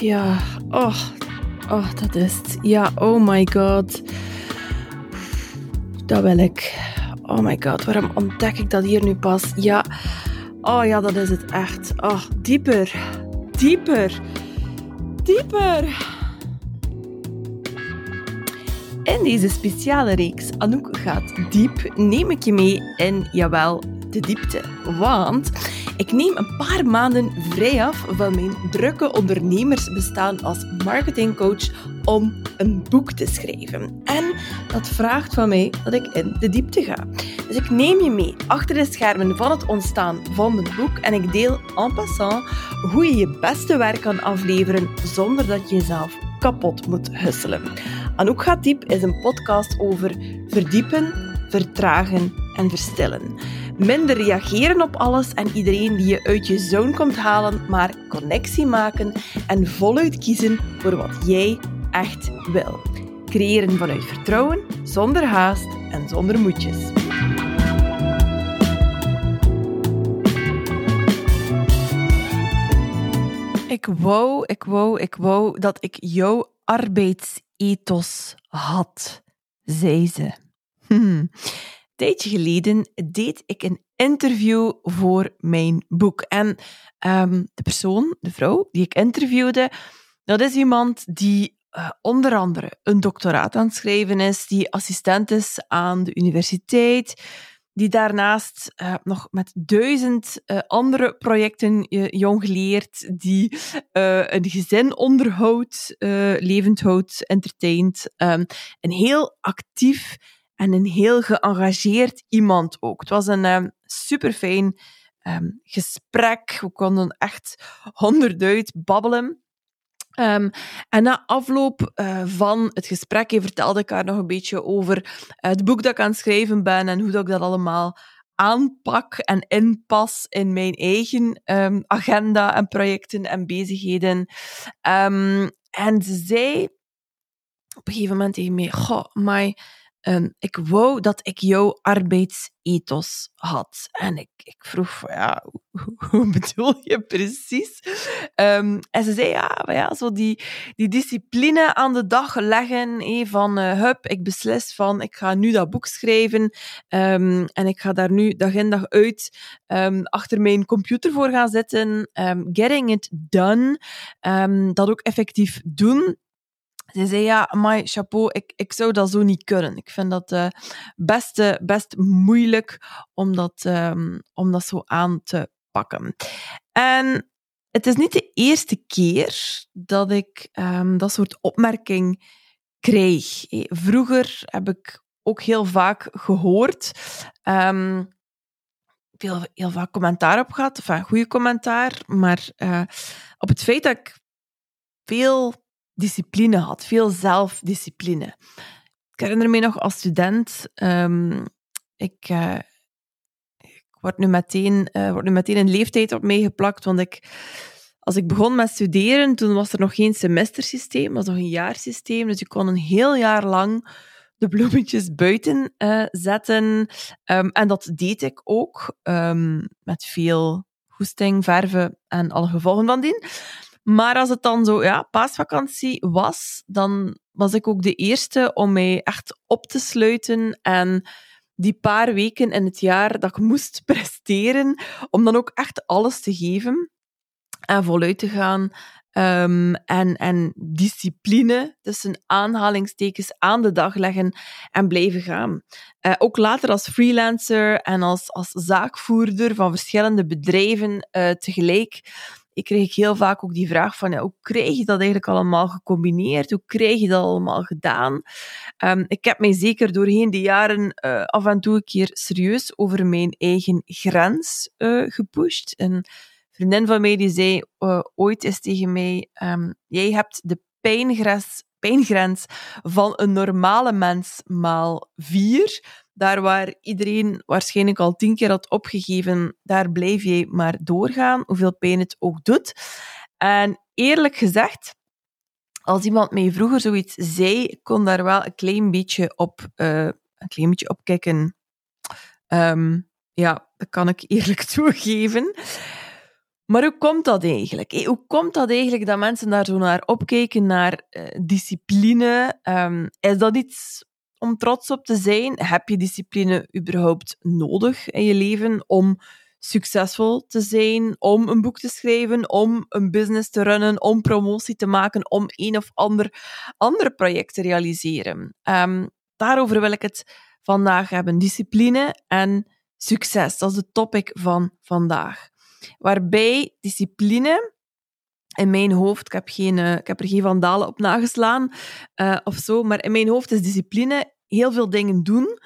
ja. Oh, oh, dat is het. Ja, oh my god. Dat wil ik. Oh my god, waarom ontdek ik dat hier nu pas? Ja. Oh ja, dat is het echt. Oh, dieper. Dieper. Dieper. In deze speciale reeks Anouk gaat diep neem ik je mee in, jawel, de diepte. Want ik neem een paar maanden vrij af van mijn drukke ondernemersbestaan als marketingcoach om een boek te schrijven. En dat vraagt van mij dat ik in de diepte ga. Dus ik neem je mee achter de schermen van het ontstaan van mijn boek en ik deel en passant hoe je je beste werk kan afleveren zonder dat je jezelf kapot moet husselen. Anouk gaat diep is een podcast over verdiepen, vertragen en verstillen. Minder reageren op alles en iedereen die je uit je zone komt halen, maar connectie maken en voluit kiezen voor wat jij echt wil. Creëren vanuit vertrouwen, zonder haast en zonder moedjes. Ik wou, ik wou, ik wou dat ik jouw arbeidsethos had, zei ze. Hm tijdje geleden deed ik een interview voor mijn boek. En ehm, de persoon, de vrouw die ik interviewde, dat is iemand die uh, onder andere een doctoraat aan het schrijven is, die assistent is aan de universiteit, die daarnaast uh, nog met duizend uh, andere projecten jongleert, die een gezin onderhoudt, levend houdt, entertaint. Um, een heel actief en een heel geëngageerd iemand ook. Het was een um, super fijn um, gesprek. We konden echt honderd babbelen. Um, en na afloop uh, van het gesprek vertelde ik haar nog een beetje over uh, het boek dat ik aan het schrijven ben en hoe dat ik dat allemaal aanpak en inpas in mijn eigen agenda en projecten en bezigheden. En ze zei op een gegeven moment tegen mij: Goh, maar Um, ik wou dat ik jouw arbeidsethos had. En ik, ik vroeg van, ja, hoe, bedoel je precies? Um, en ze zei, ja, ja zo die, die discipline aan de dag leggen, van, uh, hup, ik beslis van, ik ga nu dat boek schrijven um, en ik ga daar nu dag in dag uit achter mijn computer voor gaan zitten, getting it done, dat ook effectief doen. Ze zei, ja, maar chapeau, ik, ik zou dat zo niet kunnen. Ik vind dat uh, best, best moeilijk om dat, um, om dat zo aan te pakken. En het is niet de eerste keer dat ik um, dat soort opmerking krijg. Vroeger heb ik ook heel vaak gehoord, um, heel, heel vaak commentaar op gehad, of een goede commentaar, maar op het feit dat ik veel discipline had, veel zelfdiscipline. Ik herinner me nog als student, um, ik, uh, ik word, nu meteen, uh, word nu meteen een leeftijd op meegeplakt, want ik, als ik begon met studeren, toen was er nog geen semestersysteem, was nog een jaarsysteem, dus je kon een heel jaar lang de bloemetjes buiten uh, zetten. Um, en dat deed ik ook, um, met veel goesting, verven en alle gevolgen van dien. Maar als het dan zo, ja, paasvakantie was, dan was ik ook de eerste om mij echt op te sluiten en die paar weken in het jaar dat ik moest presteren, om dan ook echt alles te geven en voluit te gaan. Um, en, en discipline tussen aanhalingstekens aan de dag leggen en blijven gaan. Uh, ook later als freelancer en als, als zaakvoerder van verschillende bedrijven uh, tegelijk ik kreeg heel vaak ook die vraag van, ja, hoe krijg je dat eigenlijk allemaal gecombineerd? Hoe krijg je dat allemaal gedaan? Um, ik heb mij zeker doorheen de jaren uh, af en toe een keer serieus over mijn eigen grens uh, gepusht. Een vriendin van mij die zei uh, ooit eens tegen mij, um, jij hebt de pijngrens, pijngrens van een normale mens maal vier. Daar waar iedereen waarschijnlijk al tien keer had opgegeven, daar blijf je maar doorgaan, hoeveel pijn het ook doet. En eerlijk gezegd, als iemand mij vroeger zoiets zei, kon daar wel een klein beetje op, uh, een klein beetje op kijken. Um, ja, dat kan ik eerlijk toegeven. Maar hoe komt dat eigenlijk? Hoe komt dat eigenlijk dat mensen daar zo naar opkijken, naar uh, discipline? Um, is dat iets om trots op te zijn? Heb je discipline überhaupt nodig in je leven om succesvol te zijn, om een boek te schrijven, om een business te runnen, om promotie te maken, om een of ander, ander project te realiseren? Um, daarover wil ik het vandaag hebben. Discipline en succes. Dat is de topic van vandaag. Waarbij discipline in mijn hoofd, ik heb, geen, uh, ik heb er geen vandalen op nageslaan uh, of zo, maar in mijn hoofd is discipline heel veel dingen doen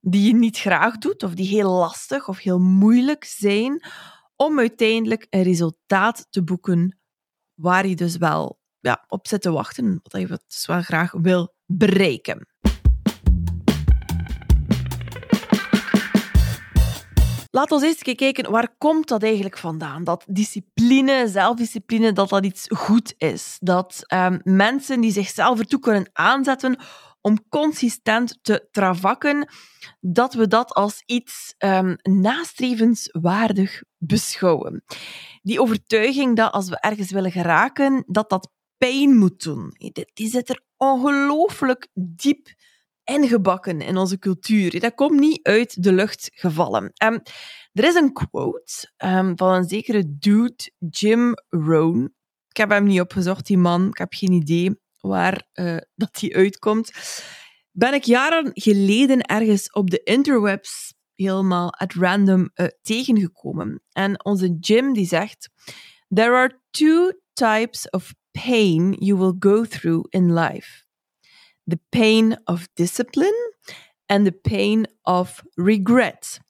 die je niet graag doet, of die heel lastig of heel moeilijk zijn, om uiteindelijk een resultaat te boeken waar je dus wel ja, op zit te wachten, wat je dus wel graag wil bereiken. Laten we eens kijken, waar komt dat eigenlijk vandaan? Dat discipline, zelfdiscipline, dat dat iets goed is. Dat um, mensen die zichzelf ertoe kunnen aanzetten om consistent te travakken, dat we dat als iets um, nastrevenswaardig beschouwen. Die overtuiging dat als we ergens willen geraken, dat dat pijn moet doen. Die zit er ongelooflijk diep ingebakken in onze cultuur. Dat komt niet uit de lucht gevallen. Um, er is een quote um, van een zekere dude, Jim Rohn. Ik heb hem niet opgezocht, die man. Ik heb geen idee waar uh, dat hij uitkomt. Ben ik jaren geleden ergens op de interwebs helemaal at random uh, tegengekomen. En onze Jim die zegt: There are two types of pain you will go through in life the pain of discipline and the pain of regret.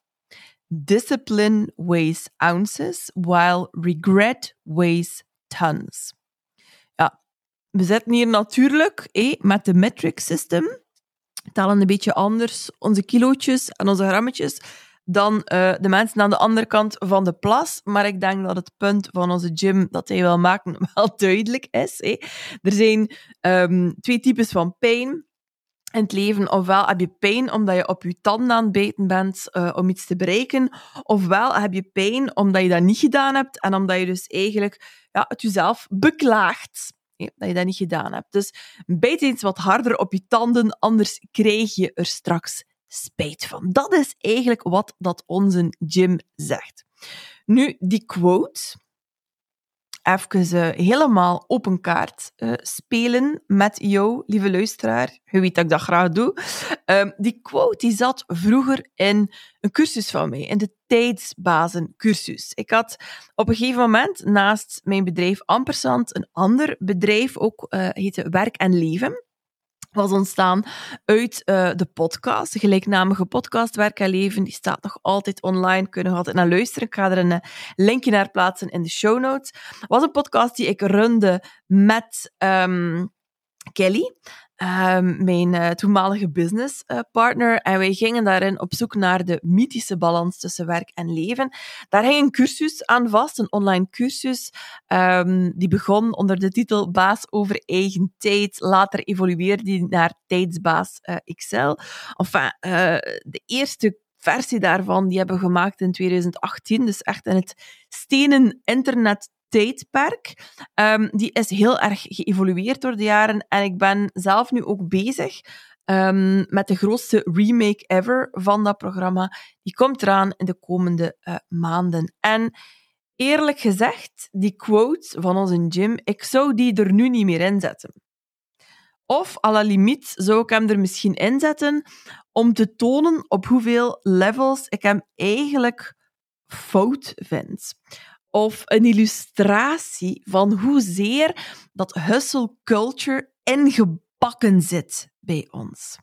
Discipline weighs ounces, while regret weighs tons. Ja, we zitten hier natuurlijk eh, met de metric system. We tellen een beetje anders onze kilootjes en onze grammetjes dan uh, de mensen aan de andere kant van de plas. Maar ik denk dat het punt van onze gym dat hij wil maken wel duidelijk is. Er zijn um, twee types van pijn in het leven. Ofwel heb je pijn omdat je op je tanden aan het bijten bent uh, om iets te bereiken. Ofwel heb je pijn omdat je dat niet gedaan hebt en omdat je dus eigenlijk ja, het jezelf beklaagt. dat je dat niet gedaan hebt. Dus bijt eens wat harder op je tanden, anders krijg je er straks spijt van. Dat is eigenlijk wat dat onze Jim zegt. Nu, die quote, even uh, helemaal open kaart uh, spelen met jou, lieve luisteraar. Je weet dat ik dat graag doe. Um, die quote die zat vroeger in een cursus van mij, in de tijdsbazencursus. Ik had op een gegeven moment naast mijn bedrijf Ampersand een ander bedrijf, ook uh, heette Werk en Leven was ontstaan uit uh, de podcast, de gelijknamige podcast Werk en Leven. Die staat nog altijd online, kunnen we altijd naar luisteren. Ik ga er een uh, linkje naar plaatsen in de show notes. Was een podcast die ik runde met um, Kelly. Ehm, mijn uh, toenmalige businesspartner. Uh, en wij gingen daarin op zoek naar de mythische balans tussen werk en leven. Daar hing een cursus aan vast, een online cursus. Um, die begon onder de titel Baas over eigen tijd. Later evolueerde die naar Tijdsbaas uh, XL. Enfin, de eerste versie daarvan die hebben we gemaakt in 2018. Dus echt in het stenen internet tijdperk. Um, die is heel erg geëvolueerd door de jaren. En ik ben zelf nu ook bezig um, met de grootste remake ever van dat programma. Die komt eraan in de komende uh, maanden. En eerlijk gezegd, die quote van onze Jim, ik zou die er nu niet meer inzetten. Of, à la limiet, zou ik hem er misschien inzetten om te tonen op hoeveel levels ik hem eigenlijk fout vind of een illustratie van hoezeer dat hustle culture ingebakken zit bij ons.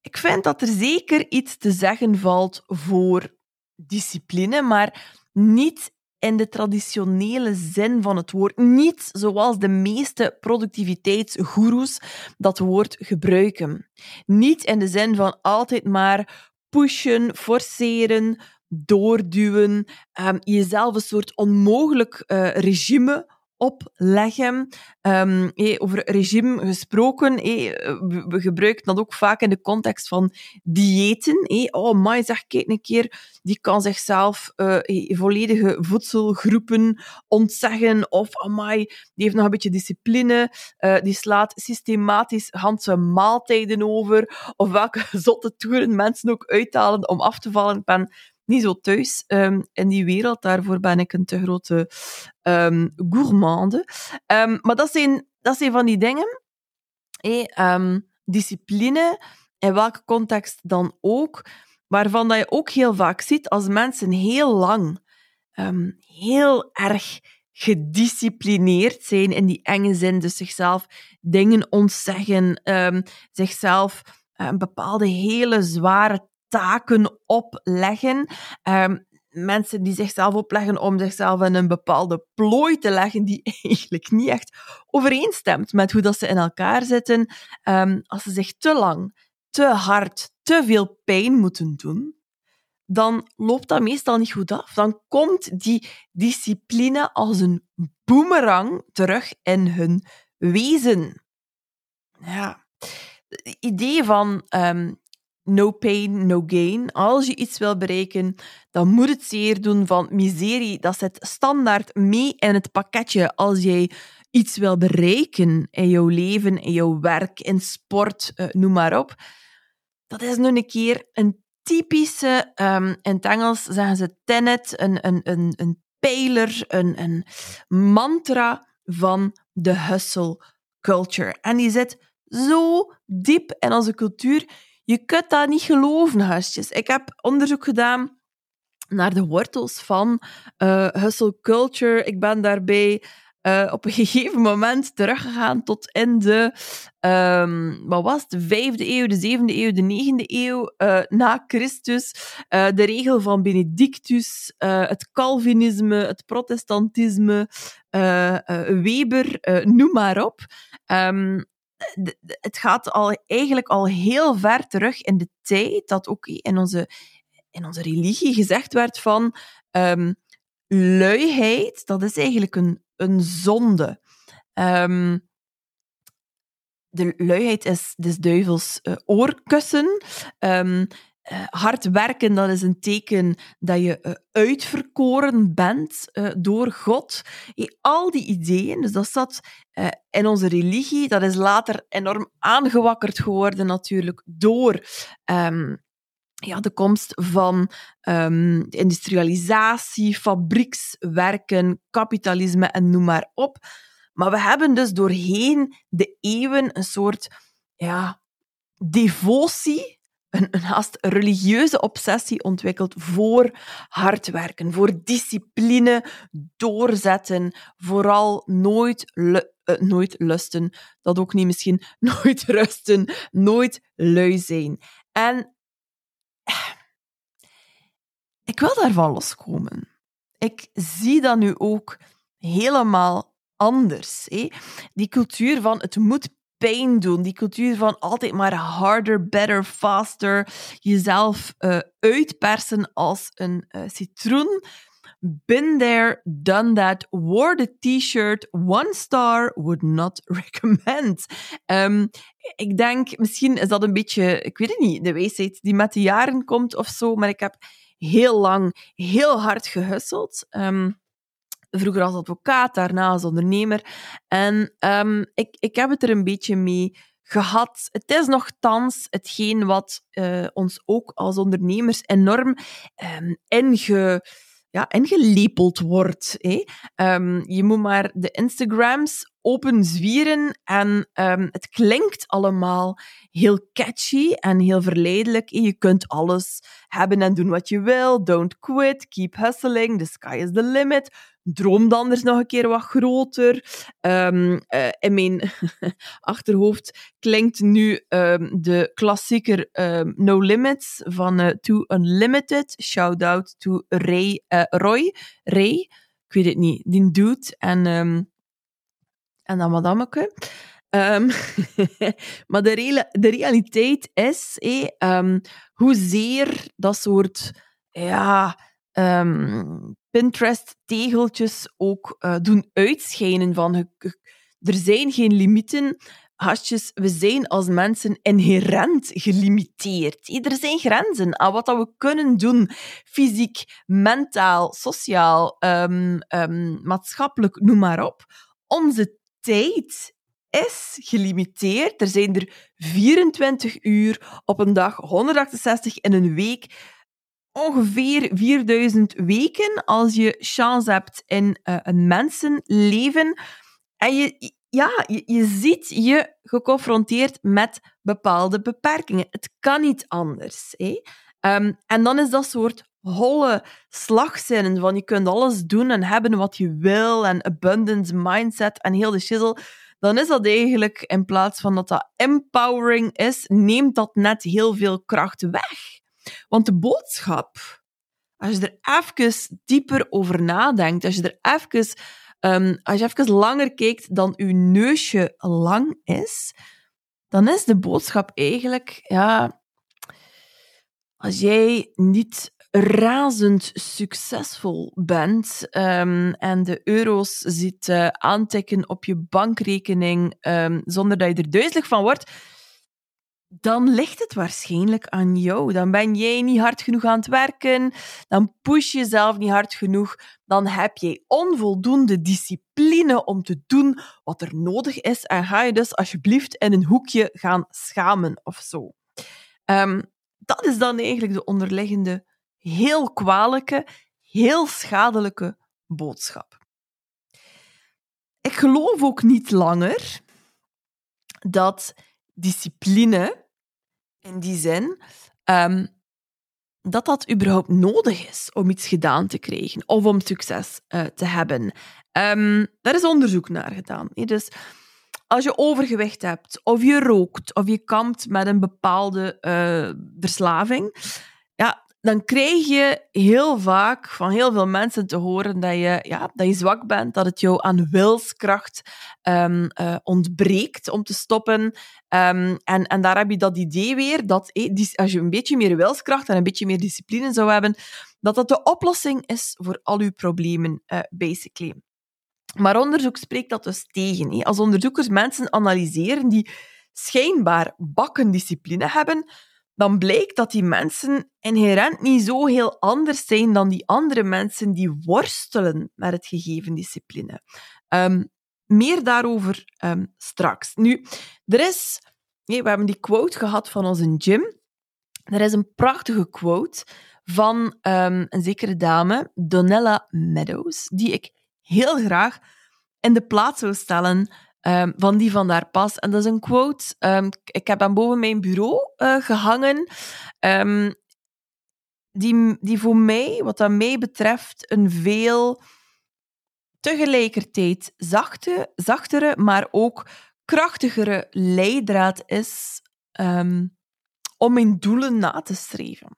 Ik vind dat er zeker iets te zeggen valt voor discipline, maar niet in de traditionele zin van het woord. Niet zoals de meeste productiviteitsgoeroes dat woord gebruiken. Niet in de zin van altijd maar pushen, forceren, doorduwen, um, jezelf een soort onmogelijk uh, regime opleggen. Um, over regime gesproken, we, gebruiken dat ook vaak in de context van diëten. Hey. Oh, my, zeg, kijk een keer, die kan zichzelf uh, volledige voedselgroepen ontzeggen. Of, amai, die heeft nog een beetje discipline. Uh, die slaat systematisch handse maaltijden over. Of welke zotte toeren mensen ook uithalen om af te vallen. Ik ben niet zo thuis um, in die wereld. Daarvoor ben ik een te grote um, gourmande. Um, maar dat zijn, dat zijn van die dingen. Discipline, in welke context dan ook, waarvan dat je ook heel vaak ziet als mensen heel lang heel erg gedisciplineerd zijn in die enge zin, dus zichzelf dingen ontzeggen, zichzelf een bepaalde hele zware taken opleggen. Um, mensen die zichzelf opleggen om zichzelf in een bepaalde plooi te leggen die eigenlijk niet echt overeenstemt met hoe dat ze in elkaar zitten. Um, als ze zich te lang, te hard, te veel pijn moeten doen, dan loopt dat meestal niet goed af. Dan komt die discipline als een boemerang terug in hun wezen. Ja. Het idee van um, no pain, no gain. Als je iets wil bereiken, dan moet het zeer doen van miserie. Dat zit standaard mee in het pakketje als jij iets wil bereiken in jouw leven, in jouw werk, in sport, uh, noem maar op. Dat is nu een keer een typische, um, in het Engels zeggen ze tenet, een, een, een, een pijler, een, een mantra van de hustle culture. En die zit zo diep in onze cultuur. Je kunt dat niet geloven, gastjes. Ik heb onderzoek gedaan naar de wortels van uh, hustle culture. Ik ben daarbij uh, op een gegeven moment teruggegaan tot in de, um, wat was het, de vijfde eeuw, de zevende eeuw, de negende eeuw uh, na Christus. De regel van Benedictus, het Calvinisme, het protestantisme, Weber, noem maar op. Um, het gaat al, eigenlijk al heel ver terug in de tijd dat ook in onze, in onze religie gezegd werd van um, luiheid, dat is eigenlijk een, een zonde. Um, de luiheid is des duivels uh, oorkussen. Um, uh, hard werken, dat is een teken dat je uh, uitverkoren bent uh, door God. al die ideeën, dus dat zat in onze religie, dat is later enorm aangewakkerd geworden natuurlijk door um, ja, de komst van de industrialisatie, fabriekswerken, kapitalisme en noem maar op. Maar we hebben dus doorheen de eeuwen een soort ja, devotie een, haast religieuze obsessie ontwikkeld voor hard werken, voor discipline, doorzetten, vooral nooit, uh, nooit lusten, dat ook niet misschien, nooit rusten, nooit lui zijn. En ik wil daarvan loskomen. Ik zie dat nu ook helemaal anders. Die cultuur van het moet pijn doen. Die cultuur van altijd maar harder, better, faster. Jezelf uh, uitpersen als een uh, citroen. Been there, done that. Wore the t-shirt. One star would not recommend. Um, ik denk, misschien is dat een beetje, ik weet het niet, de wijsheid die met de jaren komt of zo. Maar ik heb heel lang heel hard gehusseld. Um, Vroeger als advocaat, daarna als ondernemer. En um, ik, ik heb het er een beetje mee gehad. Het is nogthans hetgeen wat uh, ons ook als ondernemers enorm um, inge, ja, ingelepeld wordt. Hè. Um, je moet maar de Instagrams open zwieren en het klinkt allemaal heel catchy en heel verleidelijk. Je kunt alles hebben en doen wat je wil. Don't quit, keep hustling, the sky is the limit droom dan anders nog een keer wat groter. Um, in mijn achterhoofd klinkt nu um, de klassieker um, No Limits van uh, To Unlimited. Shout out to Ray, uh, Roy. Ray, ik weet het niet, die dude. En, en dan madameke. Maar de, de, realiteit is hoezeer dat soort ja, Pinterest-tegeltjes ook uh, doen uitschijnen van er zijn geen limieten. Hartjes, we zijn als mensen inherent gelimiteerd. Er zijn grenzen aan wat we kunnen doen. Fysiek, mentaal, sociaal, um, um, maatschappelijk, noem maar op. Onze tijd is gelimiteerd. Er zijn er 24 uur op een dag, 168 in een week. Ongeveer 4000 weken als je chance hebt in uh, een mensenleven. En je, ja, je, je ziet je geconfronteerd met bepaalde beperkingen. Het kan niet anders. Hè? Um, en dan is dat soort holle slagzinnen van je kunt alles doen en hebben wat je wil en abundance mindset en heel de shizzle dan is dat eigenlijk, in plaats van dat dat empowering is, neemt dat net heel veel kracht weg. Want de boodschap, als je er even dieper over nadenkt, als je er even, um, als je even langer kijkt dan je neusje lang is, dan is de boodschap eigenlijk, ja, als jij niet razend succesvol bent um, en de euro's ziet aantikken op je bankrekening um, zonder dat je er duizelig van wordt, dan ligt het waarschijnlijk aan jou. Dan ben jij niet hard genoeg aan het werken, dan push je jezelf niet hard genoeg, dan heb je onvoldoende discipline om te doen wat er nodig is en ga je dus alsjeblieft in een hoekje gaan schamen of zo. Um, dat is dan eigenlijk de onderliggende heel kwalijke, heel schadelijke boodschap. Ik geloof ook niet langer dat discipline, in die zin, um, dat dat überhaupt nodig is om iets gedaan te krijgen of om succes uh, te hebben. Um, daar is onderzoek naar gedaan. Dus als je overgewicht hebt, of je rookt, of je kampt met een bepaalde uh, verslaving, dan krijg je heel vaak van heel veel mensen te horen dat je, ja, dat je zwak bent, dat het jou aan wilskracht um, uh, ontbreekt om te stoppen. Um, en, en daar heb je dat idee weer dat als je een beetje meer wilskracht en een beetje meer discipline zou hebben, dat dat de oplossing is voor al uw problemen, uh, basically. Maar onderzoek spreekt dat dus tegen. Als onderzoekers mensen analyseren die schijnbaar bakkendiscipline hebben, dan blijkt dat die mensen inherent niet zo heel anders zijn dan die andere mensen die worstelen met het gegeven discipline. Um, meer daarover um, straks. Nu, er is, we hebben die quote gehad van onze Jim. Er is een prachtige quote van um, een zekere dame, Donella Meadows, die ik heel graag in de plaats zou stellen um, van die van daar pas. En dat is een quote. Um, ik heb hem boven mijn bureau uh, gehangen. Um, die, die voor mij, wat dat mij betreft, een veel tegelijkertijd zachte, zachtere, maar ook krachtigere leidraad is om mijn doelen na te streven.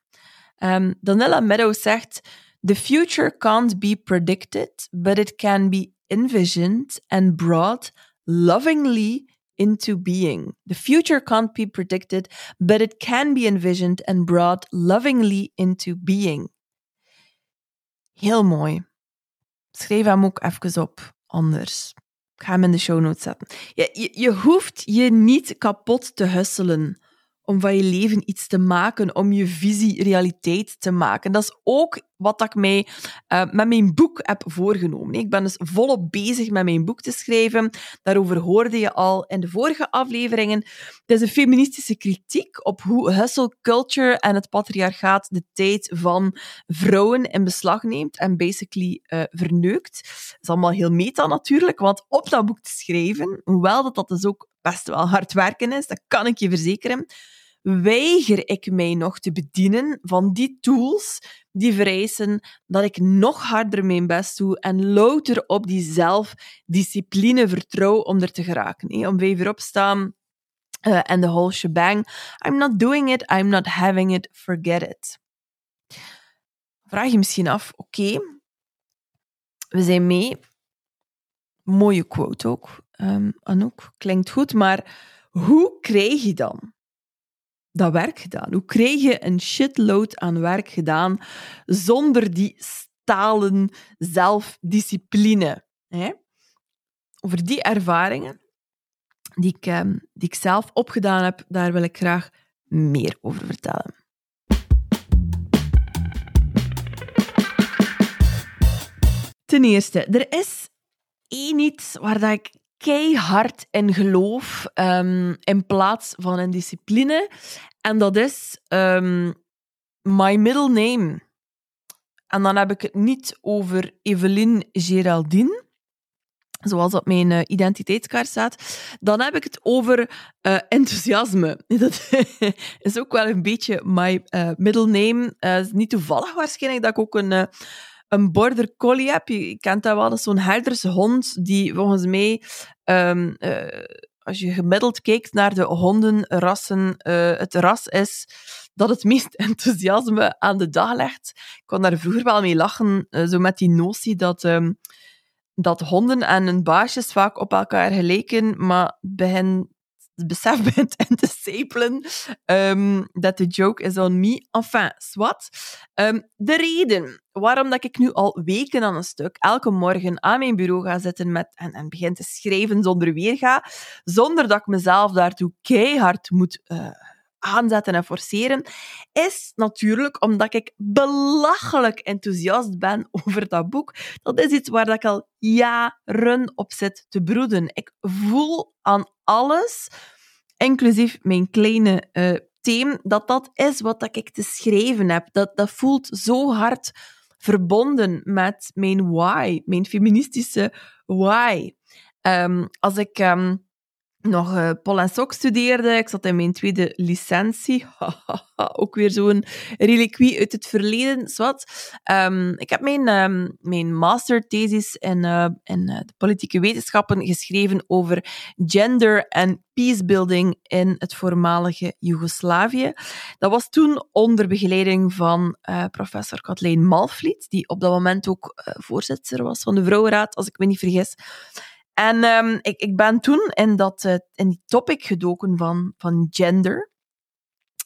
Donella Meadows zegt: The future can't be predicted, but it can be envisioned and brought lovingly into being. The future can't be predicted, but it can be envisioned and brought lovingly into being. Heel mooi. Schrijf hem ook even op, anders. Ik ga hem in de show notes zetten. Je, je, je hoeft je niet kapot te husselen om van je leven iets te maken, om je visie realiteit te maken. Dat is ook wat ik mij uh, met mijn boek heb voorgenomen. Ik ben dus volop bezig met mijn boek te schrijven. Daarover hoorde je al in de vorige afleveringen. Het is een feministische kritiek op hoe hustle culture en het patriarchaat de tijd van vrouwen in beslag neemt en basically uh, verneukt. Dat is allemaal heel meta natuurlijk, want op dat boek te schrijven, hoewel dat, dat dus ook best wel hard werken is, dat kan ik je verzekeren, weiger ik mij nog te bedienen van die tools die vereisen dat ik nog harder mijn best doe en louter op die zelfdiscipline vertrouw om er te geraken. Om vijf uur opstaan uh, en de whole shebang. I'm not doing it, I'm not having it, forget it. Vraag je misschien af, oké, we zijn mee. Mooie quote ook, um, Anouk. Klinkt goed, maar hoe krijg je dan dat werk gedaan? Hoe krijg je een shitload aan werk gedaan zonder die totalen zelfdiscipline. Hè? Over die ervaringen die ik, ehm, die ik zelf opgedaan heb, daar wil ik graag meer over vertellen. Ten eerste, er is één iets waar dat ik keihard in geloof um, in plaats van een discipline. En dat is um, my middle name. En dan heb ik het niet over Evelyn Geraldine, zoals op mijn uh, identiteitskaart staat. Dan heb ik het over uh, enthousiasme. Dat is ook wel een beetje my uh, middle name. is niet toevallig waarschijnlijk dat ik ook een een border collie heb. Je kent dat wel, dat is zo'n herdershond die volgens mij, um, uh, als je gemiddeld kijkt naar de hondenrassen, uh, het ras is dat het meest enthousiasme aan de dag legt. Ik kon daar vroeger wel mee lachen, uh, zo met die notie dat, um, dat honden en hun baasjes vaak op elkaar gelijken, maar begin het besef bent en te stapelen um, dat de joke is on me. Enfin, zwart. Um, de reden waarom dat ik nu al weken aan een stuk elke morgen aan mijn bureau ga zitten met, en, en begin te schrijven zonder weerga, zonder dat ik mezelf daartoe keihard moet... Uh, aanzetten en forceren, is natuurlijk omdat ik belachelijk enthousiast ben over dat boek. Dat is iets waar ik al jaren op zit te broeden. Ik voel aan alles, inclusief mijn kleine uh, thema, dat dat is wat ik te schrijven heb. Dat, dat voelt zo hard verbonden met mijn why, mijn feministische why. Um, als ik... Um, nog uh, Pol en Sok studeerde. Ik zat in mijn tweede licentie. Ook weer zo'n reliquie uit het verleden. Zwat. Um, ik heb mijn, um, mijn masterthesis in, uh, in uh, de politieke wetenschappen geschreven over gender en peacebuilding in het voormalige Joegoslavië. Dat was toen onder begeleiding van professor Kathleen Malvliet, die op dat moment ook voorzitter was van de Vrouwenraad, als ik me niet vergis. En um, ik, ik ben toen in, dat, uh, in die topic gedoken van, van gender.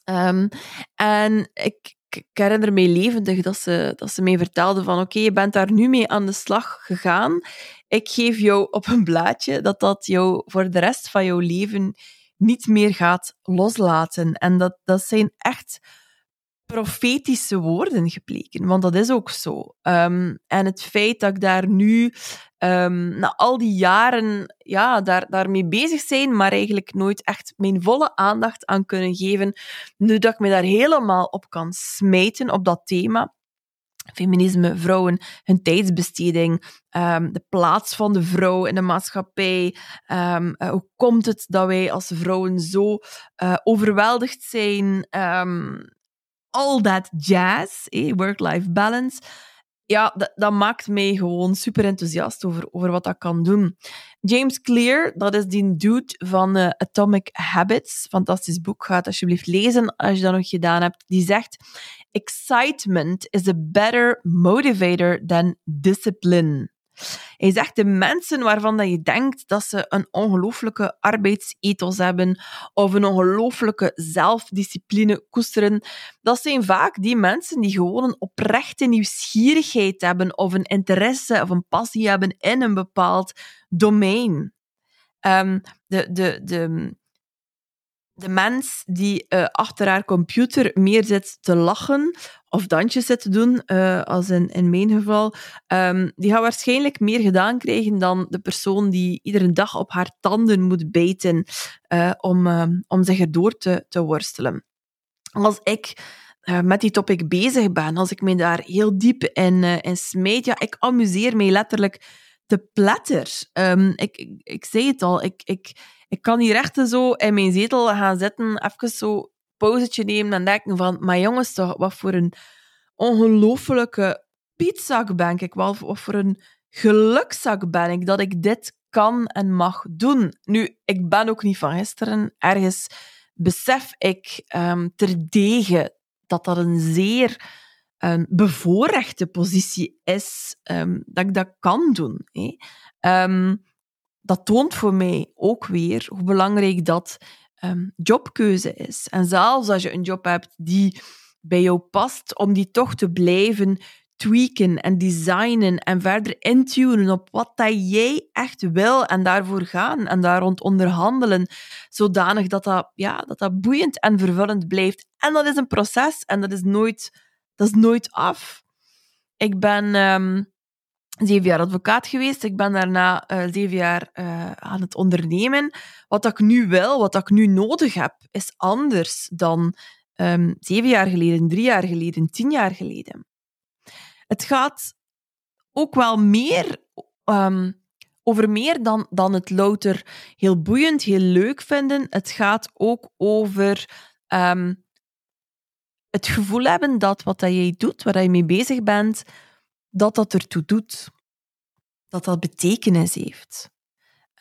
Um, en ik, herinner me levendig dat ze, dat ze mij vertelde van oké, je bent daar nu mee aan de slag gegaan. Ik geef jou op een blaadje dat dat jou voor de rest van jouw leven niet meer gaat loslaten. En dat, dat zijn echt profetische woorden gebleken, want dat is ook zo. Um, en het feit dat ik daar nu um, na al die jaren ja, daar, daarmee bezig zijn, maar eigenlijk nooit echt mijn volle aandacht aan kunnen geven, nu dat ik me daar helemaal op kan smijten op dat thema. Feminisme, vrouwen, hun tijdsbesteding, um, de plaats van de vrouw in de maatschappij. Um, uh, hoe komt het dat wij als vrouwen zo uh, overweldigd zijn? All that jazz, eh, work-life balance ja, dat, maakt mij gewoon super enthousiast over, over wat dat kan doen. James Clear, dat is die dude van uh, Atomic Habits. Fantastisch boek, ga het alsjeblieft lezen als je dat nog gedaan hebt. Die zegt: Excitement is a better motivator than discipline. Hij zegt de mensen waarvan dat je denkt dat ze een ongelooflijke arbeidsethos hebben of een ongelooflijke zelfdiscipline koesteren, dat zijn vaak die mensen die gewoon een oprechte nieuwsgierigheid hebben of een interesse of een passie hebben in een bepaald domein. Um, de, de, de, de mens die uh, achter haar computer meer zit te lachen of dansjes zit te doen, uh, als in, in mijn geval, um, die gaat waarschijnlijk meer gedaan krijgen dan de persoon die iedere dag op haar tanden moet bijten uh, om, om zich erdoor te, te worstelen. Als ik met die topic bezig ben, als ik me daar heel diep in, in smijt, ja, ik amuseer mij letterlijk te platter. Um, ik, ik, ik zei het al, ik, ik, ik kan hier echt zo in mijn zetel gaan zitten, even zo pauzetje nemen en denken van, maar jongens toch, wat voor een ongelofelijke pietzak ben ik, wat voor een gelukzak ben ik dat ik dit kan en mag doen. Nu, ik ben ook niet van gisteren. Ergens besef ik um, terdege dat dat een zeer um, bevoorrechte positie is, um, dat ik dat kan doen. Um, dat toont voor mij ook weer hoe belangrijk dat um, jobkeuze is. En zelfs als je een job hebt die bij jou past, om die toch te blijven tweaken en designen en verder intunen op wat dat jij echt wil en daarvoor gaan en daar rond onderhandelen, zodanig dat dat, ja, dat dat boeiend en vervullend blijft. En dat is een proces en dat is nooit, dat is nooit af. Ik ben um, zeven jaar advocaat geweest. Ik ben daarna uh, zeven jaar uh, aan het ondernemen. Wat ik nu wil, wat ik nu nodig heb, is anders dan um, zeven jaar geleden, drie jaar geleden, tien jaar geleden. Het gaat ook wel meer um, over meer dan, dan het louter heel boeiend, heel leuk vinden. Het gaat ook over het gevoel hebben dat wat dat jij doet, waar je mee bezig bent, dat dat ertoe doet. Dat dat betekenis heeft.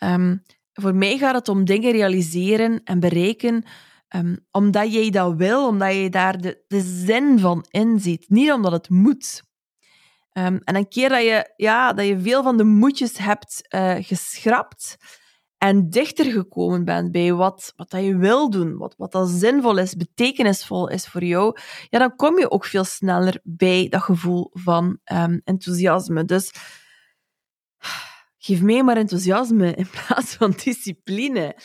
Um, voor mij gaat het om dingen realiseren en bereiken um, omdat jij dat wil, omdat je daar de, de zin van inziet. Niet omdat het moet. Um, en een keer dat je, ja, dat je veel van de moedjes hebt uh, geschrapt en dichter gekomen bent bij wat, wat dat je wil doen, wat, wat dat zinvol is, betekenisvol is voor jou, ja, dan kom je ook veel sneller bij dat gevoel van um, enthousiasme. Dus geef mij maar enthousiasme in plaats van discipline.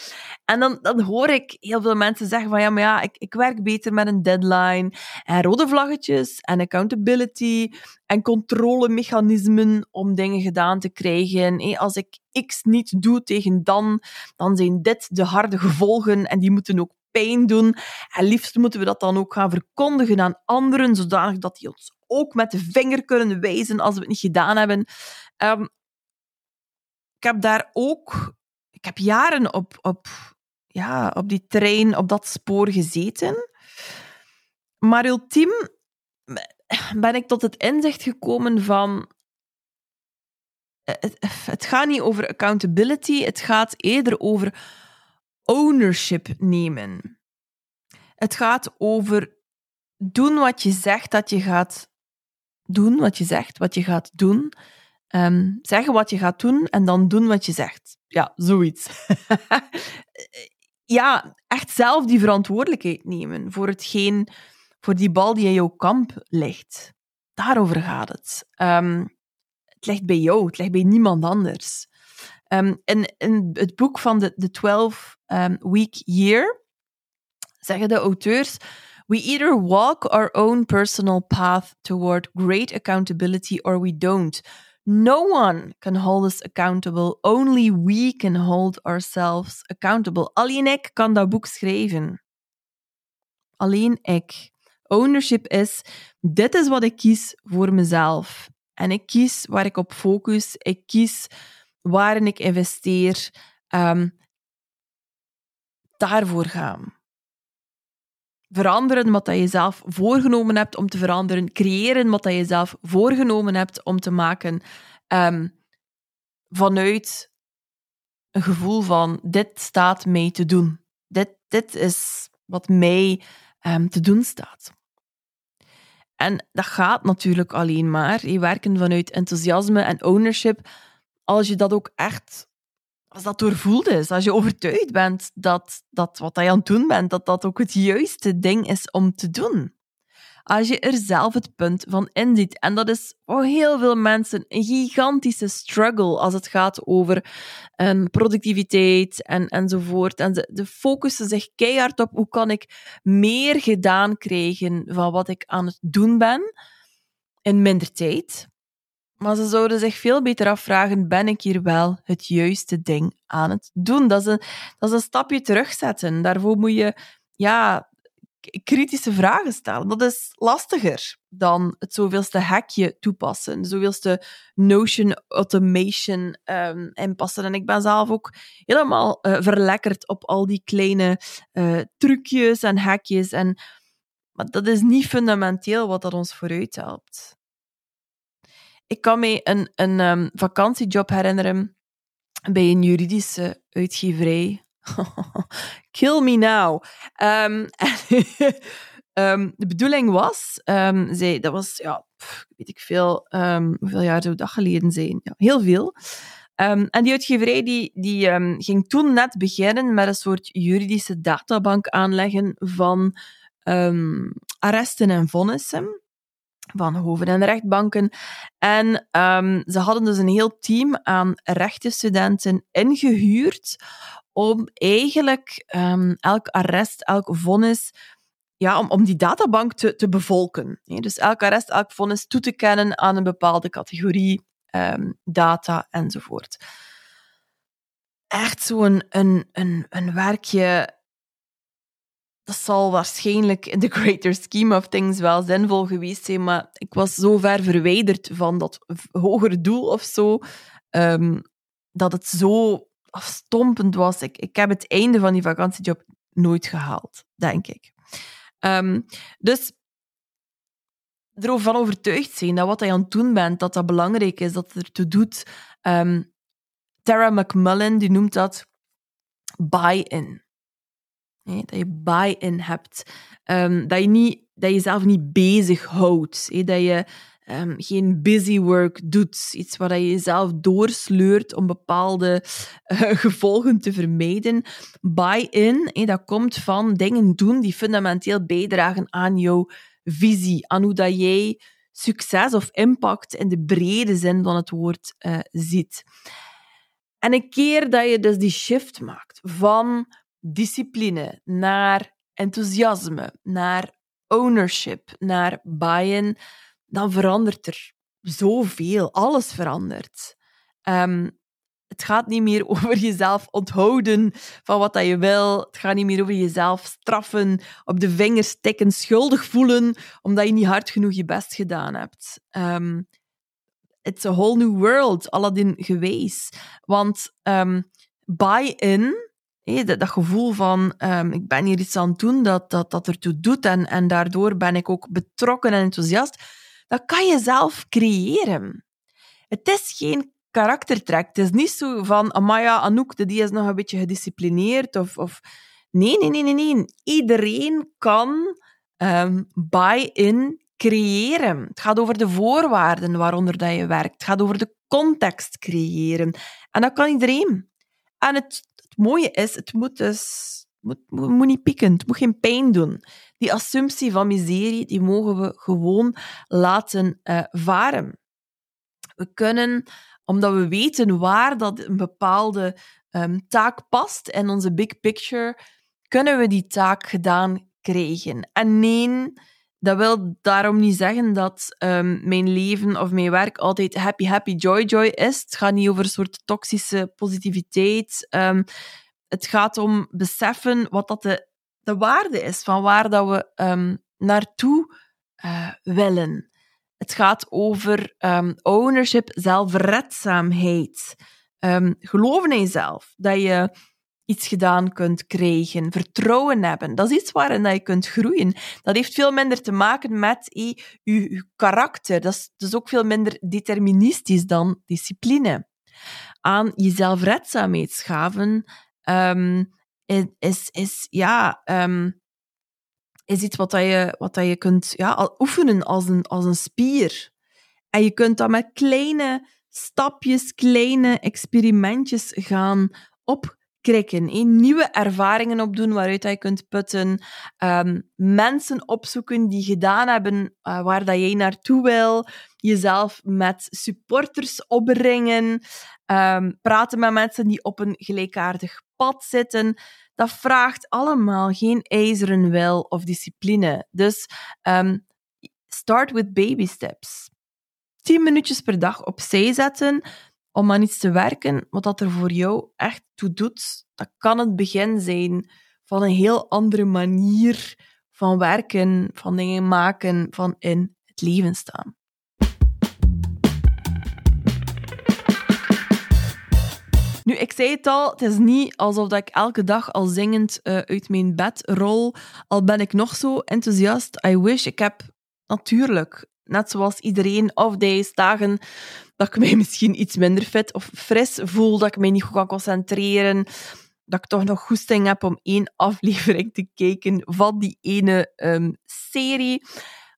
En dan, dan hoor ik heel veel mensen zeggen van ja, maar ja, ik, ik werk beter met een deadline en rode vlaggetjes en accountability en controlemechanismen om dingen gedaan te krijgen. Als ik X niet doe tegen dan, dan zijn dit de harde gevolgen en die moeten ook pijn doen. En liefst moeten we dat dan ook gaan verkondigen aan anderen, zodanig dat die ons ook met de vinger kunnen wijzen als we het niet gedaan hebben. Um, ik heb daar ook, ik heb jaren op, op, ja, op die trein, op dat spoor gezeten. Maar ultiem ben ik tot het inzicht gekomen van. Het, het gaat niet over accountability, het gaat eerder over ownership nemen. Het gaat over doen wat je zegt dat je gaat doen, wat je zegt, wat je gaat doen. Um, zeggen wat je gaat doen en dan doen wat je zegt. Ja, zoiets. ja, echt zelf die verantwoordelijkheid nemen voor hetgeen, voor die bal die in jouw kamp ligt. Daarover gaat het. Um, het ligt bij jou, het ligt bij niemand anders. Um, in, in het boek van de, de 12-week year zeggen de auteurs We either walk our own personal path toward great accountability or we don't. No one can hold us accountable. Only we can hold ourselves accountable. Alleen ik kan dat boek schrijven. Alleen ik. Ownership is, dit is wat ik kies voor mezelf. En ik kies waar ik op focus. Ik kies waarin ik investeer. Um, daarvoor gaan. Veranderen wat je zelf voorgenomen hebt om te veranderen. Creëren wat je zelf voorgenomen hebt om te maken. Um, vanuit een gevoel van: dit staat mij te doen. Dit, dit is wat mij um, te doen staat. En dat gaat natuurlijk alleen maar. Je werken vanuit enthousiasme en ownership. Als je dat ook echt als dat doorvoeld is, als je overtuigd bent dat, dat wat je aan het doen bent, dat dat ook het juiste ding is om te doen. Als je er zelf het punt van inziet. En dat is voor heel veel mensen een gigantische struggle als het gaat over um, productiviteit en, enzovoort. En ze, de focussen zich keihard op hoe kan ik meer gedaan krijgen van wat ik aan het doen ben in minder tijd. Maar ze zouden zich veel beter afvragen: ben ik hier wel het juiste ding aan het doen? Dat is een, dat is een stapje terugzetten. Daarvoor moet je ja, kritische vragen stellen. Dat is lastiger dan het zoveelste hackje toepassen, de zoveelste Notion automation um, inpassen. En ik ben zelf ook helemaal uh, verlekkerd op al die kleine uh, trucjes en hackjes. En, maar dat is niet fundamenteel wat dat ons vooruit helpt ik kan me een, een um, vakantiejob herinneren bij een juridische uitgeverij. Kill me now. Um, um, de bedoeling was, um, dat was, ja, weet ik veel, hoeveel jaar zou dat geleden zijn? Ja, heel veel. en die uitgeverij die, die ging toen net beginnen met een soort juridische databank aanleggen van arresten en vonnissen. Van hoven- en rechtbanken. En um, ze hadden dus een heel team aan rechtenstudenten ingehuurd om eigenlijk um, elk arrest, elk vonnis, ja, om, om die databank te, te bevolken. Dus elk arrest, elk vonnis toe te kennen aan een bepaalde categorie um, data enzovoort. Echt zo'n een, een, een werkje dat zal waarschijnlijk in the greater scheme of things wel zinvol geweest zijn, maar ik was zo ver verwijderd van dat hogere doel of zo, um, dat het zo afstompend was. Ik, ik heb het einde van die vakantiejob nooit gehaald, denk ik. Um, dus erover van overtuigd zijn dat wat je aan het doen bent, dat dat belangrijk is, dat het ertoe doet. Um, Tara McMullen die noemt dat buy-in. Dat je buy-in hebt. Um, dat, je niet, dat je jezelf niet bezighoudt. dat je um, geen busy work doet. Iets waar je jezelf doorsleurt om bepaalde uh, gevolgen te vermijden. Buy-in, dat komt van dingen doen die fundamenteel bijdragen aan jouw visie. Aan hoe dat jij succes of impact in de brede zin van het woord uh, ziet. En een keer dat je dus die shift maakt van discipline naar enthousiasme, naar ownership, naar buy-in, dan verandert er zoveel. Alles verandert. Um, het gaat niet meer over jezelf onthouden van wat dat je wil. Het gaat niet meer over jezelf straffen, op de vingers tikken, schuldig voelen, omdat je niet hard genoeg je best gedaan hebt. Um, it's a whole new world, Aladdin geweest. Want um, buy-in dat, gevoel van um, ik ben hier iets aan het doen dat, dat, dat ertoe doet en, en daardoor ben ik ook betrokken en enthousiast, dat kan je zelf creëren. Het is geen karaktertrek. Het is niet zo van Amaya Anouk, die is nog een beetje gedisciplineerd. Of, of... Nee, nee, nee, nee, nee. Iedereen kan um, buy-in creëren. Het gaat over de voorwaarden waaronder dat je werkt. Het gaat over de context creëren. En dat kan iedereen. En het mooie is, het moet dus moet, moet, niet pieken, het moet geen pijn doen. Die assumptie van miserie, die mogen we gewoon laten uh, varen. We kunnen, omdat we weten waar dat een bepaalde um, taak past in onze big picture, kunnen we die taak gedaan krijgen. En nee, dat wil daarom niet zeggen dat um, mijn leven of mijn werk altijd happy, happy, joy, joy is. Het gaat niet over een soort toxische positiviteit. Um, het gaat om beseffen wat dat de, de waarde is van waar dat we um, naartoe uh, willen. Het gaat over ownership, zelfredzaamheid. Geloven in jezelf. Dat je iets gedaan kunt krijgen. Vertrouwen hebben. Dat is iets waarin dat je kunt groeien. Dat heeft veel minder te maken met je, karakter. Dat is dus ook veel minder deterministisch dan discipline. Aan je zelfredzaamheid schaven um, is, is, ja, um, is iets wat, dat je, wat dat je kunt ja, oefenen als een, als een spier. En je kunt dat met kleine stapjes, kleine experimentjes gaan Nieuwe ervaringen opdoen waaruit je kunt putten. Um, mensen opzoeken die gedaan hebben uh, waar dat jij naartoe wil. Jezelf met supporters opbrengen. Um, praten met mensen die op een gelijkaardig pad zitten. Dat vraagt allemaal geen ijzeren wil of discipline. Dus um, start with baby steps. Tien minuutjes per dag opzij zetten om aan iets te werken wat dat er voor jou echt toe doet. Dat kan het begin zijn van een heel andere manier van werken, van dingen maken, van in het leven staan. Nu, ik zei het al, het is niet alsof ik elke dag al zingend uh, uit mijn bed rol. Al ben ik nog zo enthousiast. I wish. Ik heb natuurlijk, net zoals iedereen, off days, dagen dat ik mij misschien iets minder fit of fris voel, dat ik mij niet goed kan concentreren, dat ik toch nog goesting heb om één aflevering te kijken van die ene um, serie.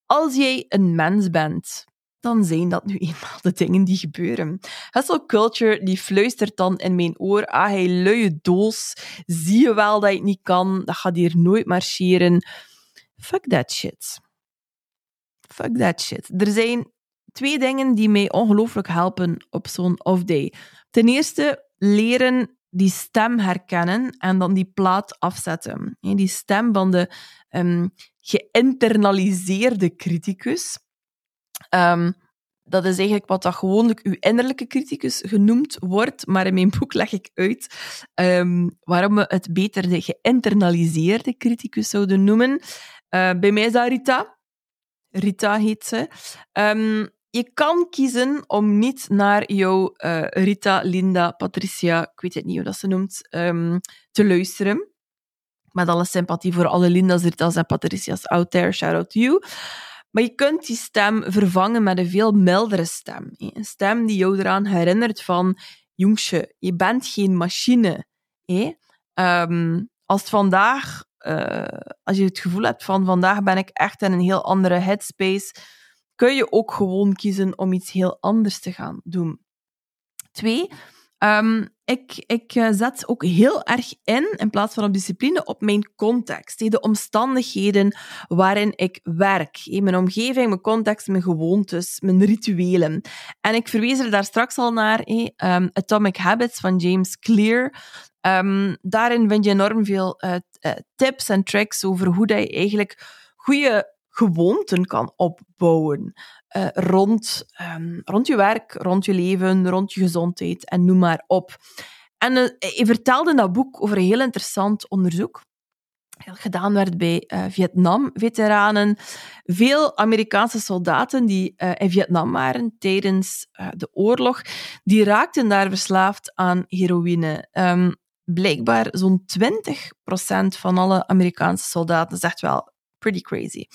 Als jij een mens bent dan zijn dat nu eenmaal de dingen die gebeuren. Hustle culture die fluistert dan in mijn oor, ah, hij luie doos, zie je wel dat je niet kan, dat gaat hier nooit marcheren. Fuck that shit. Fuck that shit. Er zijn twee dingen die mij ongelooflijk helpen op zo'n off-day. Ten eerste, leren die stem herkennen en dan die plaat afzetten. Die stem van de um, geïnternaliseerde criticus. Um, dat is eigenlijk wat dat gewoonlijk uw innerlijke criticus genoemd wordt, maar in mijn boek leg ik uit um, waarom we het beter de geïnternaliseerde criticus zouden noemen. Uh, bij mij is dat Rita. Rita heet ze. Um, je kan kiezen om niet naar jouw uh, Rita, Linda, Patricia, ik weet het niet hoe dat ze noemt, um, te luisteren. Met alle sympathie voor alle Linda's, Rita's en Patricia's out there, shout out to you. Maar je kunt die stem vervangen met een veel mildere stem. Een stem die jou eraan herinnert van, jongetje, je bent geen machine. Um, als vandaag, uh, als je het gevoel hebt van vandaag ben ik echt in een heel andere headspace, kun je ook gewoon kiezen om iets heel anders te gaan doen. Twee, um, ik, ik eh, zet ook heel erg in, in plaats van op discipline, op mijn context. De omstandigheden waarin ik werk. Mijn omgeving, mijn context, mijn gewoontes, mijn rituelen. En ik verwees er daar straks al naar, um, Atomic Habits van James Clear. Um, daarin vind je enorm veel uh, tips en tricks over hoe dat je eigenlijk goede gewoonten kan opbouwen. Uh, rond, um, rond je werk, rond je leven, rond je gezondheid en noem maar op. En uh, hij vertelde in dat boek over een heel interessant onderzoek dat gedaan werd bij uh, Vietnam-veteranen. Veel Amerikaanse soldaten die in Vietnam waren tijdens de oorlog, die raakten daar verslaafd aan heroïne. Um, blijkbaar zo'n 20% van alle Amerikaanse soldaten, echt wel pretty crazy.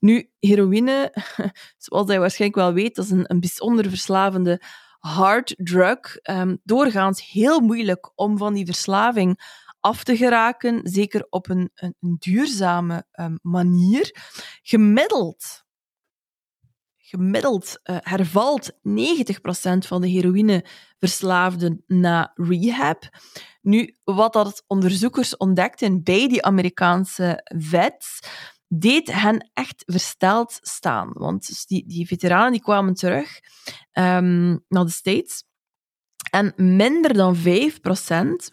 Nu, heroïne, zoals hij waarschijnlijk wel weet, dat is een, een bijzonder verslavende hard drug. Um, doorgaans heel moeilijk om van die verslaving af te geraken, zeker op een, een, duurzame um, manier. Gemiddeld gemiddeld uh, hervalt 90% van de heroïneverslaafden na rehab. Nu, wat dat onderzoekers ontdekten bij die Amerikaanse vets, deed hen echt versteld staan. Want dus die, die veteranen die kwamen terug um, naar de States en minder dan 5%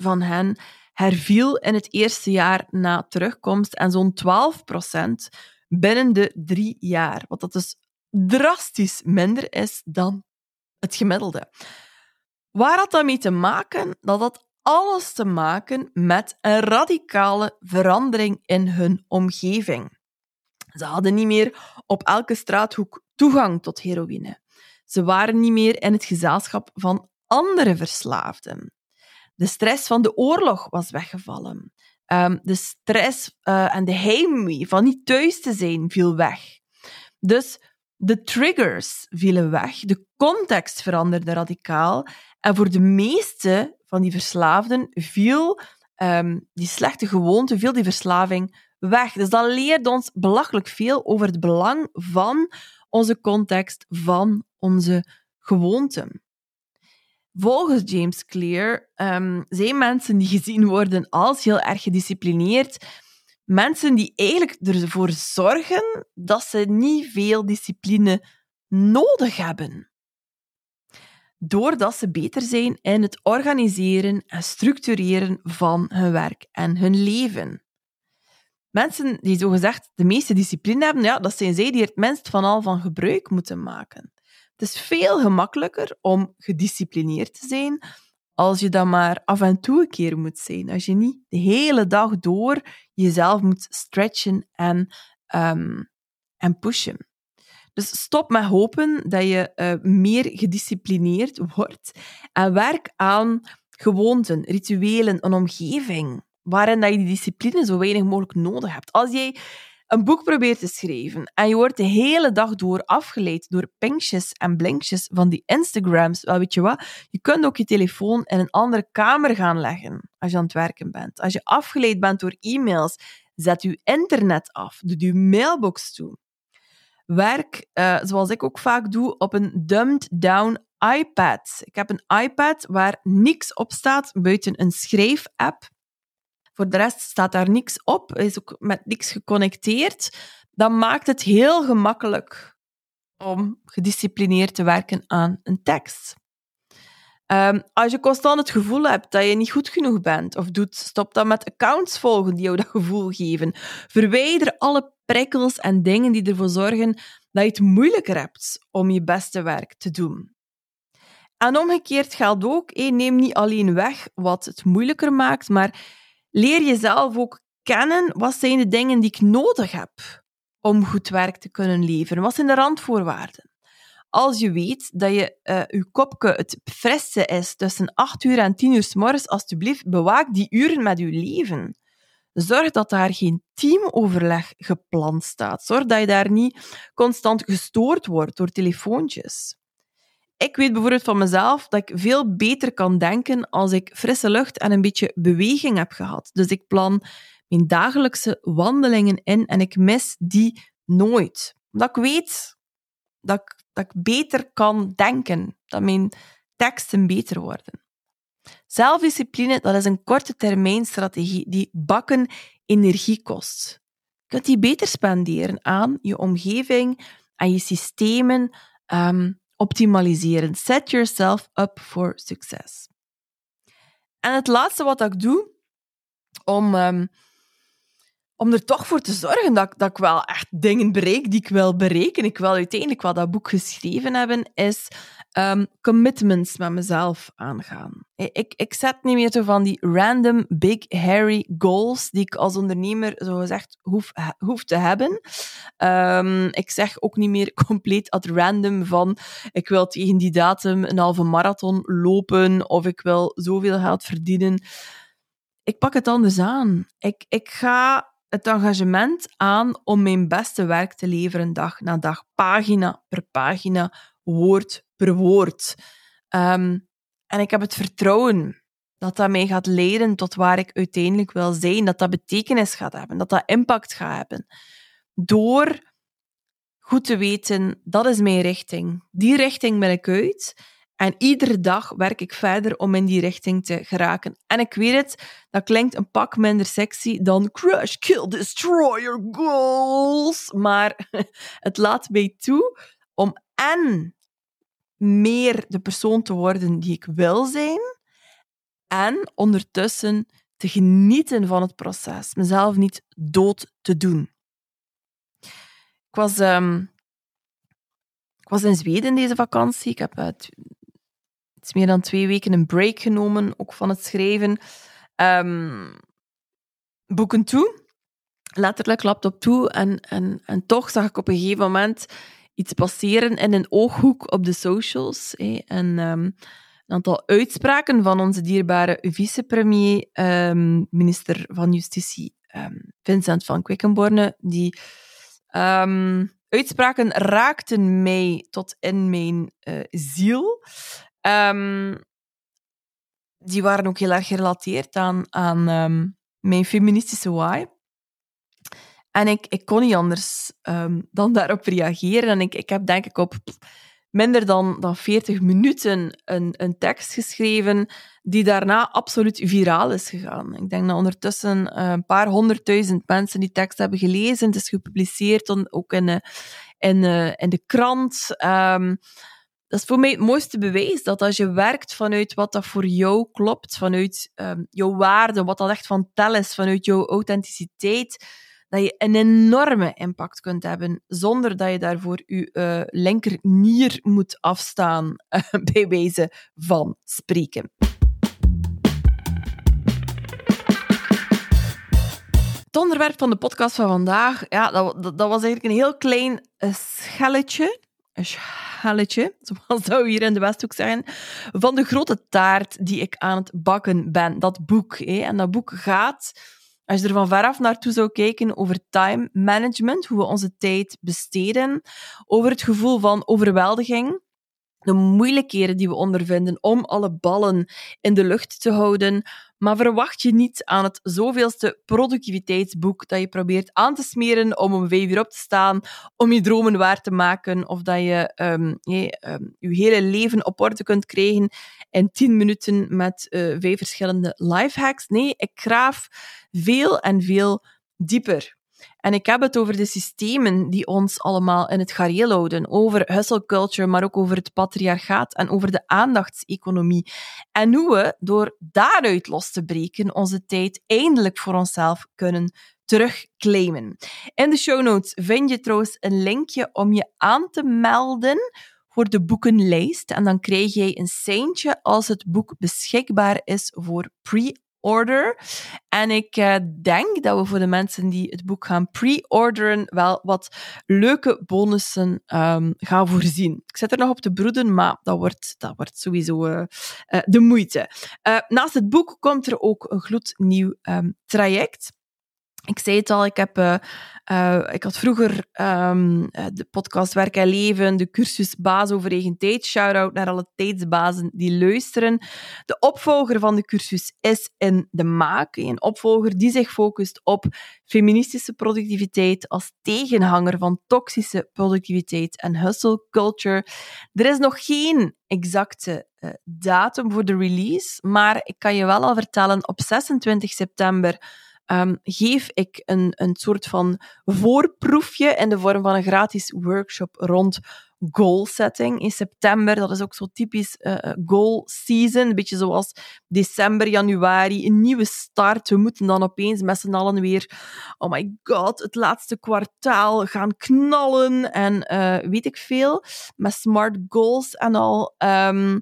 van hen herviel in het eerste jaar na terugkomst en zo'n 12% binnen de drie jaar. Wat dat dus drastisch minder is dan het gemiddelde. Waar had dat mee te maken? Dat had alles te maken met een radicale verandering in hun omgeving. Ze hadden niet meer op elke straathoek toegang tot heroïne. Ze waren niet meer in het gezelschap van andere verslaafden. De stress van de oorlog was weggevallen. Um, de stress uh, en de heimwee van niet thuis te zijn viel weg. Dus de triggers vielen weg, de context veranderde radicaal en voor de meeste van die verslaafden viel um, die slechte gewoonte, viel die verslaving weg. Dus dat leert ons belachelijk veel over het belang van onze context, van onze gewoonten. Volgens James Clear um, zijn mensen die gezien worden als heel erg gedisciplineerd, mensen die eigenlijk ervoor zorgen dat ze niet veel discipline nodig hebben. Doordat ze beter zijn in het organiseren en structureren van hun werk en hun leven. Mensen die zogezegd de meeste discipline hebben, ja, dat zijn zij die er het minst van al van gebruik moeten maken. Het is veel gemakkelijker om gedisciplineerd te zijn als je dan maar af en toe een keer moet zijn. Als je niet de hele dag door jezelf moet stretchen en, um, en pushen. Dus stop met hopen dat je uh, meer gedisciplineerd wordt en werk aan gewoonten, rituelen, een omgeving waarin dat je die discipline zo weinig mogelijk nodig hebt. Als jij een boek probeert te schrijven en je wordt de hele dag door afgeleid door pinkjes en blinkjes van die Instagrams, wel weet je wat, je kunt ook je telefoon in een andere kamer gaan leggen als je aan het werken bent. Als je afgeleid bent door e-mails, zet je internet af, doe je mailbox toe. Werk, uh, zoals ik ook vaak doe, op een dumbed down iPad. Ik heb een iPad waar niks op staat buiten een schrijf-app voor de rest staat daar niks op, is ook met niks geconnecteerd. Dat maakt het heel gemakkelijk om gedisciplineerd te werken aan een tekst. Ehm, als je constant het gevoel hebt dat je niet goed genoeg bent of doet, stop dan met accounts volgen die jou dat gevoel geven. Verwijder alle prikkels en dingen die ervoor zorgen dat je het moeilijker hebt om je beste werk te doen. En omgekeerd geldt ook, neem niet alleen weg wat het moeilijker maakt, maar leer jezelf ook kennen wat zijn de dingen die ik nodig heb om goed werk te kunnen leveren. Wat zijn de randvoorwaarden? Als je weet dat je uh, je kopje het frisse is tussen 8 uur en 10 uur s morgens, alsjeblieft, bewaak die uren met je leven. Zorg dat daar geen teamoverleg gepland staat. Zorg dat je daar niet constant gestoord wordt door telefoontjes. Ik weet bijvoorbeeld van mezelf dat ik veel beter kan denken als ik frisse lucht en een beetje beweging heb gehad. Dus ik plan mijn dagelijkse wandelingen in en ik mis die nooit. Omdat ik weet dat ik, dat ik beter kan denken, dat mijn teksten beter worden. Zelfdiscipline, dat is een korte termijn strategie die bakken energie kost. Je kunt die beter spenderen aan je omgeving, aan je systemen, um, optimaliseren. Set yourself up for success. En het laatste wat ik doe om, um, om er toch voor te zorgen dat, dat ik wel echt dingen bereik die ik wil bereiken, ik wil uiteindelijk wel dat boek geschreven hebben, is um, commitments met mezelf aangaan. Ik, ik zet niet meer zo van die random big hairy goals die ik als ondernemer zo gezegd hoef, hoef te hebben. Um, ik zeg ook niet meer compleet at random van ik wil tegen die datum een halve marathon lopen of ik wil zoveel geld verdienen. Ik pak het anders aan. Ik, ik ga het engagement aan om mijn beste werk te leveren dag na dag, pagina per pagina, woord per woord. Um, en ik heb het vertrouwen dat dat mij gaat leiden tot waar ik uiteindelijk wil zijn, dat dat betekenis gaat hebben, dat dat impact gaat hebben. Door goed te weten, dat is mijn richting. Die richting ben ik uit. En iedere dag werk ik verder om in die richting te geraken. En ik weet het, dat klinkt een pak minder sexy dan crush, kill, destroy your goals. Maar het laat mij toe om en meer de persoon te worden die ik wil zijn. En ondertussen te genieten van het proces. Mezelf niet dood te doen. Ik was, um, ik was in Zweden deze vakantie. Ik heb iets meer dan twee weken een break genomen, ook van het schrijven. Um, boeken toe. Letterlijk laptop toe. En, en, en toch zag ik op een gegeven moment iets passeren in een ooghoek op de socials. En um, een aantal uitspraken van onze dierbare vicepremier, um, minister van Justitie um, Vincent van Quickenborne, die uitspraken raakten mij tot in mijn uh, ziel. die waren ook heel erg gerelateerd aan, aan mijn feministische waai. En ik, ik kon niet anders um, dan daarop reageren. En ik, ik heb denk ik op minder dan, dan 40 minuten een, een tekst geschreven die daarna absoluut viraal is gegaan. Ik denk dat ondertussen uh, een paar honderdduizend mensen die tekst hebben gelezen. Het is gepubliceerd ook in, uh, in, uh, in de krant. Um, dat is voor mij het mooiste bewijs dat als je werkt vanuit wat dat voor jou klopt, vanuit um, jouw waarde, wat dat echt van tel is, vanuit jouw authenticiteit, dat je een enorme impact kunt hebben zonder dat je daarvoor je uh, linkernier moet afstaan, uh, bij wijze van spreken. Het onderwerp van de podcast van vandaag, ja, dat, dat, was eigenlijk een heel klein uh, schelletje. Een schelletje, zoals we hier in de Westhoek zeggen, van de grote taart die ik aan het bakken ben. Dat boek. Hè. En dat boek gaat als je er van veraf naartoe zou kijken over time management, hoe we onze tijd besteden, over het gevoel van overweldiging, de moeilijkheden die we ondervinden om alle ballen in de lucht te houden, maar verwacht je niet aan het zoveelste productiviteitsboek dat je probeert aan te smeren om om vijf uur op te staan, om je dromen waar te maken, of dat je je, um, je hele leven op orde kunt krijgen in tien minuten met uh, vijf verschillende lifehacks. Nee, ik graaf veel en veel dieper. En ik heb het over de systemen die ons allemaal in het gareel houden. Over hustle culture, maar ook over het patriarchaat en over de aandachtseconomie. En hoe we, door daaruit los te breken, onze tijd eindelijk voor onszelf kunnen terugclaimen. In de show notes vind je trouwens een linkje om je aan te melden voor de boekenlijst. En dan krijg jij een seintje als het boek beschikbaar is voor pre-order. En ik uh, denk dat we voor de mensen die het boek gaan pre-orderen wel wat leuke bonussen um, gaan voorzien. Ik zit er nog op te broeden, maar dat wordt, dat wordt sowieso uh, uh, de moeite. naast het boek komt er ook een gloednieuw um, traject. Ik zei het al, ik, heb, uh, uh, ik had vroeger um, de podcast Werk en Leven, de cursus Baas over eigen tijd. Shout-out naar alle tijdsbazen die luisteren. De opvolger van de cursus is in de maak. Een opvolger die zich focust op feministische productiviteit als tegenhanger van toxische productiviteit en hustle culture. Er is nog geen exacte datum voor de release, maar ik kan je wel al vertellen, op 26 september um, geef ik een, een soort van voorproefje in de vorm van een gratis workshop rond goal setting in september. Dat is ook zo typisch uh, goal season. Een beetje zoals december, januari, een nieuwe start. We moeten dan opeens met z'n allen weer, oh my god, het laatste kwartaal gaan knallen en uh, weet ik veel. Met smart goals en al. Um,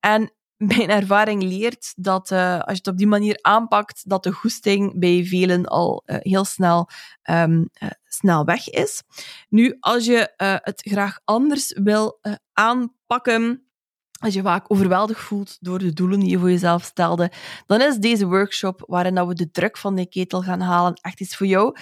en mijn ervaring leert dat uh, als je het op die manier aanpakt, dat de goesting bij velen al uh, heel snel, um, uh, snel weg is. Nu, als je het graag anders wil aanpakken, als je vaak overweldigd voelt door de doelen die je voor jezelf stelde, dan is deze workshop, waarin dat we de druk van de ketel gaan halen, echt iets voor jou.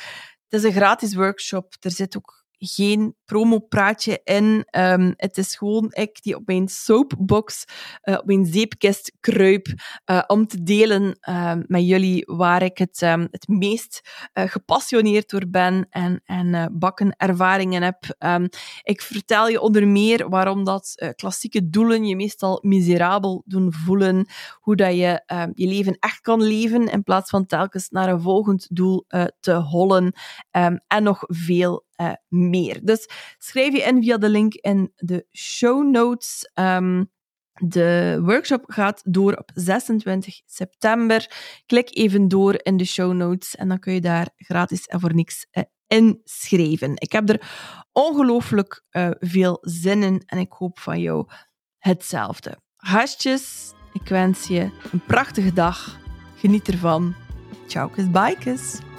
Het is een gratis workshop. Er zit ook geen promopraatje in. Um, het is gewoon ik die op mijn soapbox, uh, op mijn zeepkist kruip, uh, om te delen uh, met jullie waar ik het, um, het meest uh, gepassioneerd door ben en, en bakken ervaringen heb. Ik vertel je onder meer waarom dat klassieke doelen je meestal miserabel doen voelen, hoe dat je je leven echt kan leven in plaats van telkens naar een volgend doel te hollen en nog veel uh, meer. Dus schrijf je in via de link in de show notes. Um, de workshop gaat door op 26 september. Klik even door in de show notes en dan kun je daar gratis en voor niks uh, inschrijven. Ik heb er ongelooflijk uh, veel zin in en ik hoop van jou hetzelfde. Hartjes, ik wens je een prachtige dag. Geniet ervan. Ciao, bye,